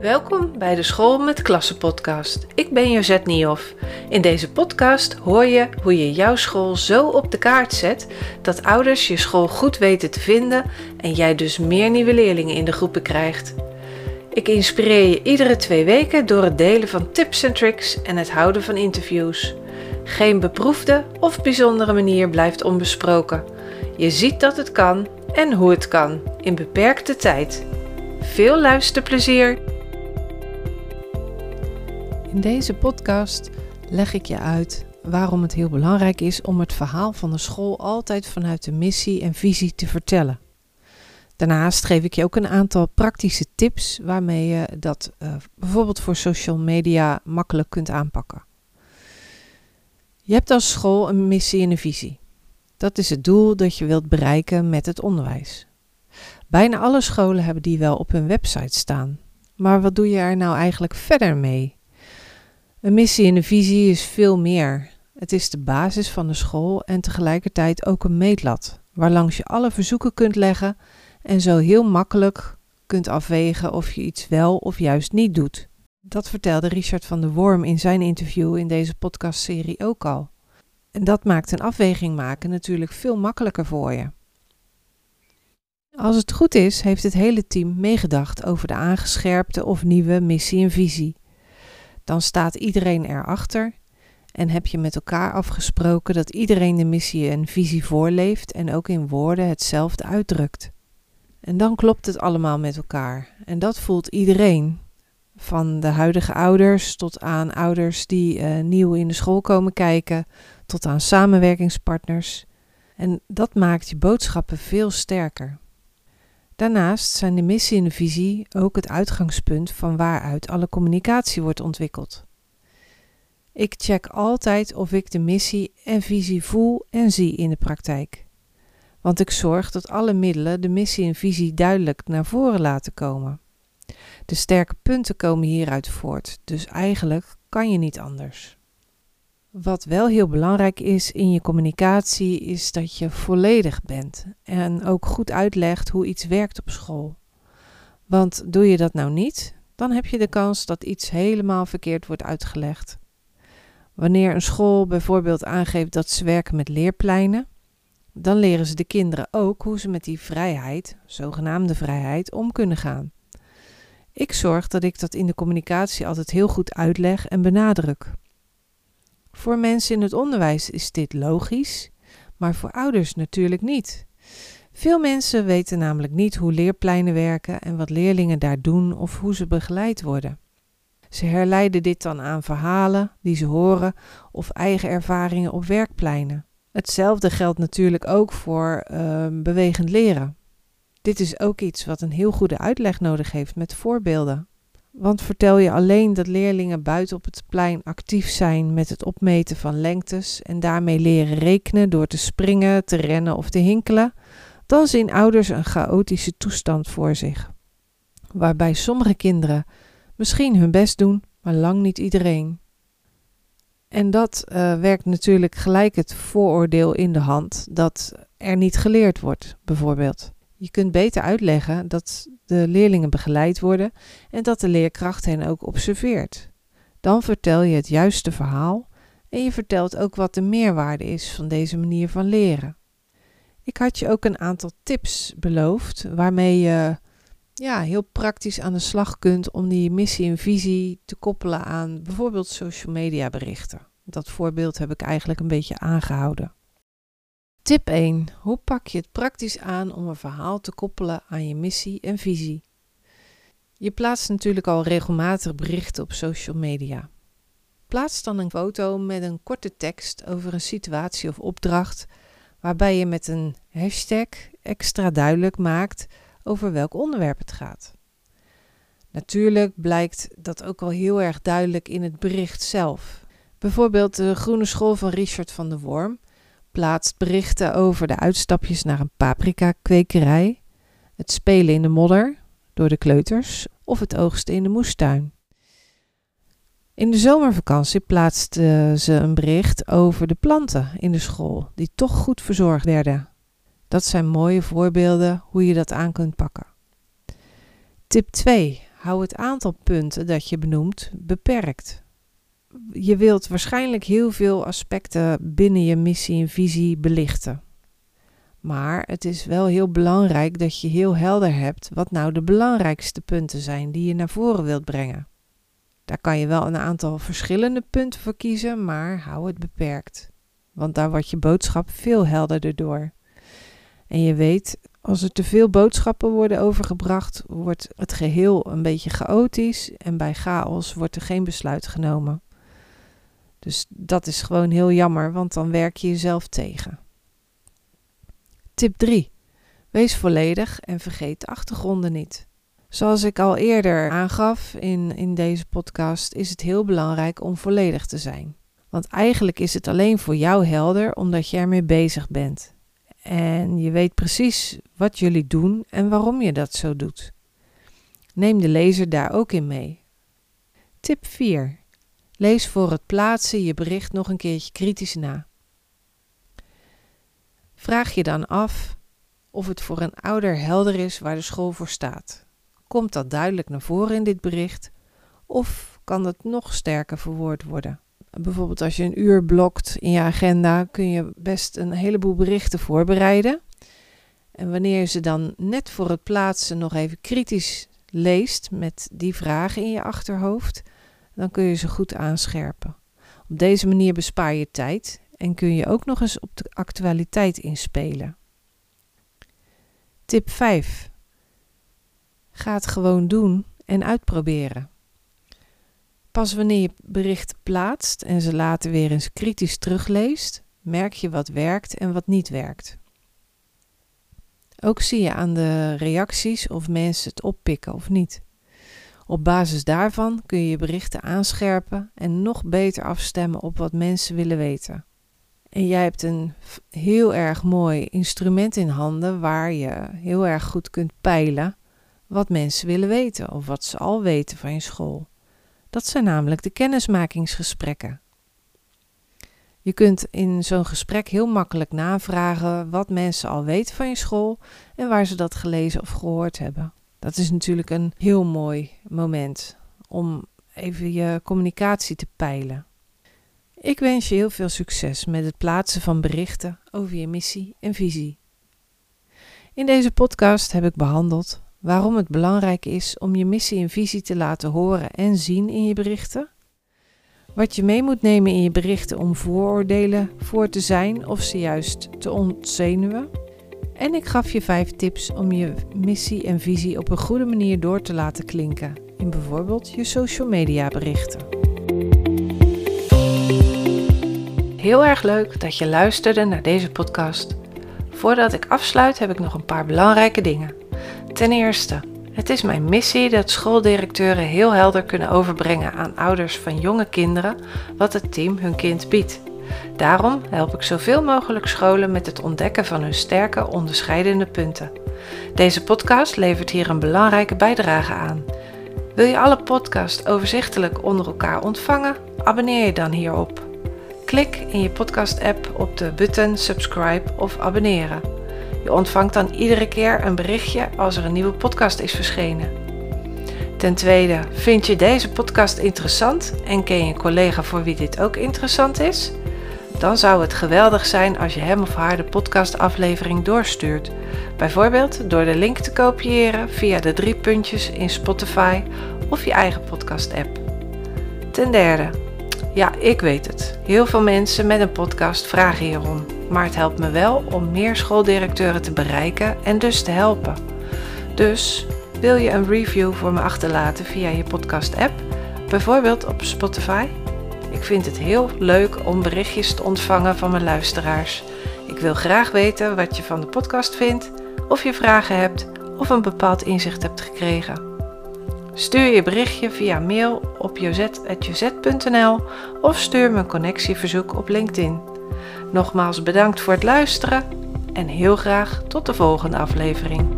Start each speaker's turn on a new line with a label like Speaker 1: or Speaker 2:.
Speaker 1: Welkom bij de School met Klassen podcast. Ik ben Josette Niehoff. In deze podcast hoor je hoe je jouw school zo op de kaart zet dat ouders je school goed weten te vinden en jij dus meer nieuwe leerlingen in de groepen krijgt. Ik inspireer je iedere twee weken door het delen van tips en tricks en het houden van interviews. Geen beproefde of bijzondere manier blijft onbesproken. Je ziet dat het kan en hoe het kan in beperkte tijd. Veel luisterplezier! In deze podcast leg ik je uit waarom het heel belangrijk is om het verhaal van de school altijd vanuit de missie en visie te vertellen. Daarnaast geef ik je ook een aantal praktische tips waarmee je dat uh, bijvoorbeeld voor social media makkelijk kunt aanpakken. Je hebt als school een missie en een visie. Dat is het doel dat je wilt bereiken met het onderwijs. Bijna alle scholen hebben die wel op hun website staan. Maar wat doe je er nou eigenlijk verder mee? Een missie en een visie is veel meer. Het is de basis van de school en tegelijkertijd ook een meetlat, waarlangs je alle verzoeken kunt leggen en zo heel makkelijk kunt afwegen of je iets wel of juist niet doet. Dat vertelde Richard van der Worm in zijn interview in deze podcastserie ook al. En dat maakt een afweging maken natuurlijk veel makkelijker voor je. Als het goed is, heeft het hele team meegedacht over de aangescherpte of nieuwe missie en visie. Dan staat iedereen erachter en heb je met elkaar afgesproken dat iedereen de missie en visie voorleeft en ook in woorden hetzelfde uitdrukt. En dan klopt het allemaal met elkaar. En dat voelt iedereen. Van de huidige ouders tot aan ouders die uh, nieuw in de school komen kijken, tot aan samenwerkingspartners. En dat maakt je boodschappen veel sterker. Daarnaast zijn de missie en de visie ook het uitgangspunt van waaruit alle communicatie wordt ontwikkeld. Ik check altijd of ik de missie en visie voel en zie in de praktijk. Want ik zorg dat alle middelen de missie en visie duidelijk naar voren laten komen. De sterke punten komen hieruit voort, dus eigenlijk kan je niet anders. Wat wel heel belangrijk is in je communicatie, is dat je volledig bent en ook goed uitlegt hoe iets werkt op school. Want doe je dat nou niet, dan heb je de kans dat iets helemaal verkeerd wordt uitgelegd. Wanneer een school bijvoorbeeld aangeeft dat ze werken met leerpleinen, dan leren ze de kinderen ook hoe ze met die vrijheid, zogenaamde vrijheid, om kunnen gaan. Ik zorg dat ik dat in de communicatie altijd heel goed uitleg en benadruk. Voor mensen in het onderwijs is dit logisch, maar voor ouders natuurlijk niet. Veel mensen weten namelijk niet hoe leerpleinen werken en wat leerlingen daar doen of hoe ze begeleid worden. Ze herleiden dit dan aan verhalen die ze horen of eigen ervaringen op werkpleinen. Hetzelfde geldt natuurlijk ook voor uh, bewegend leren. Dit is ook iets wat een heel goede uitleg nodig heeft met voorbeelden. Want vertel je alleen dat leerlingen buiten op het plein actief zijn met het opmeten van lengtes en daarmee leren rekenen door te springen, te rennen of te hinkelen, dan zien ouders een chaotische toestand voor zich. Waarbij sommige kinderen misschien hun best doen, maar lang niet iedereen. En dat uh, werkt natuurlijk gelijk het vooroordeel in de hand dat er niet geleerd wordt, bijvoorbeeld. Je kunt beter uitleggen dat de leerlingen begeleid worden en dat de leerkracht hen ook observeert. Dan vertel je het juiste verhaal en je vertelt ook wat de meerwaarde is van deze manier van leren. Ik had je ook een aantal tips beloofd waarmee je ja, heel praktisch aan de slag kunt om die missie en visie te koppelen aan bijvoorbeeld social media berichten. Dat voorbeeld heb ik eigenlijk een beetje aangehouden. Tip 1. Hoe pak je het praktisch aan om een verhaal te koppelen aan je missie en visie? Je plaatst natuurlijk al regelmatig berichten op social media. Plaats dan een foto met een korte tekst over een situatie of opdracht, waarbij je met een hashtag extra duidelijk maakt over welk onderwerp het gaat. Natuurlijk blijkt dat ook al heel erg duidelijk in het bericht zelf. Bijvoorbeeld de Groene School van Richard van der Worm plaatst berichten over de uitstapjes naar een paprika-kwekerij, het spelen in de modder door de kleuters of het oogsten in de moestuin. In de zomervakantie plaatste ze een bericht over de planten in de school, die toch goed verzorgd werden. Dat zijn mooie voorbeelden hoe je dat aan kunt pakken. Tip 2. hou het aantal punten dat je benoemt beperkt. Je wilt waarschijnlijk heel veel aspecten binnen je missie en visie belichten. Maar het is wel heel belangrijk dat je heel helder hebt wat nou de belangrijkste punten zijn die je naar voren wilt brengen. Daar kan je wel een aantal verschillende punten voor kiezen, maar hou het beperkt. Want daar wordt je boodschap veel helderder door. En je weet, als er te veel boodschappen worden overgebracht, wordt het geheel een beetje chaotisch en bij chaos wordt er geen besluit genomen. Dus dat is gewoon heel jammer, want dan werk je jezelf tegen. Tip 3. Wees volledig en vergeet de achtergronden niet. Zoals ik al eerder aangaf in, in deze podcast, is het heel belangrijk om volledig te zijn. Want eigenlijk is het alleen voor jou helder omdat je ermee bezig bent. En je weet precies wat jullie doen en waarom je dat zo doet. Neem de lezer daar ook in mee. Tip 4. Lees voor het plaatsen je bericht nog een keertje kritisch na. Vraag je dan af of het voor een ouder helder is waar de school voor staat. Komt dat duidelijk naar voren in dit bericht of kan dat nog sterker verwoord worden? Bijvoorbeeld als je een uur blokt in je agenda, kun je best een heleboel berichten voorbereiden. En wanneer je ze dan net voor het plaatsen nog even kritisch leest met die vragen in je achterhoofd, dan kun je ze goed aanscherpen. Op deze manier bespaar je tijd en kun je ook nog eens op de actualiteit inspelen. Tip 5. Ga het gewoon doen en uitproberen. Pas wanneer je berichten plaatst en ze later weer eens kritisch terugleest, merk je wat werkt en wat niet werkt. Ook zie je aan de reacties of mensen het oppikken of niet. Op basis daarvan kun je je berichten aanscherpen en nog beter afstemmen op wat mensen willen weten. En jij hebt een heel erg mooi instrument in handen waar je heel erg goed kunt peilen wat mensen willen weten of wat ze al weten van je school. Dat zijn namelijk de kennismakingsgesprekken. Je kunt in zo'n gesprek heel makkelijk navragen wat mensen al weten van je school en waar ze dat gelezen of gehoord hebben. Dat is natuurlijk een heel mooi moment om even je communicatie te peilen. Ik wens je heel veel succes met het plaatsen van berichten over je missie en visie. In deze podcast heb ik behandeld waarom het belangrijk is om je missie en visie te laten horen en zien in je berichten. Wat je mee moet nemen in je berichten om vooroordelen voor te zijn of ze juist te ontzenuwen. En ik gaf je vijf tips om je missie en visie op een goede manier door te laten klinken in bijvoorbeeld je social media berichten. Heel erg leuk dat je luisterde naar deze podcast. Voordat ik afsluit heb ik nog een paar belangrijke dingen. Ten eerste, het is mijn missie dat schooldirecteuren heel helder kunnen overbrengen aan ouders van jonge kinderen wat het team hun kind biedt. Daarom help ik zoveel mogelijk scholen met het ontdekken van hun sterke onderscheidende punten. Deze podcast levert hier een belangrijke bijdrage aan. Wil je alle podcasts overzichtelijk onder elkaar ontvangen? Abonneer je dan hierop. Klik in je podcast-app op de button subscribe of abonneren. Je ontvangt dan iedere keer een berichtje als er een nieuwe podcast is verschenen. Ten tweede, vind je deze podcast interessant en ken je een collega voor wie dit ook interessant is? Dan zou het geweldig zijn als je hem of haar de podcastaflevering doorstuurt. Bijvoorbeeld door de link te kopiëren via de drie puntjes in Spotify of je eigen podcast-app. Ten derde, ja, ik weet het. Heel veel mensen met een podcast vragen hierom. Maar het helpt me wel om meer schooldirecteuren te bereiken en dus te helpen. Dus wil je een review voor me achterlaten via je podcast-app, bijvoorbeeld op Spotify? Ik vind het heel leuk om berichtjes te ontvangen van mijn luisteraars. Ik wil graag weten wat je van de podcast vindt, of je vragen hebt of een bepaald inzicht hebt gekregen. Stuur je berichtje via mail op jozet.jozet.nl of stuur me een connectieverzoek op LinkedIn. Nogmaals bedankt voor het luisteren en heel graag tot de volgende aflevering.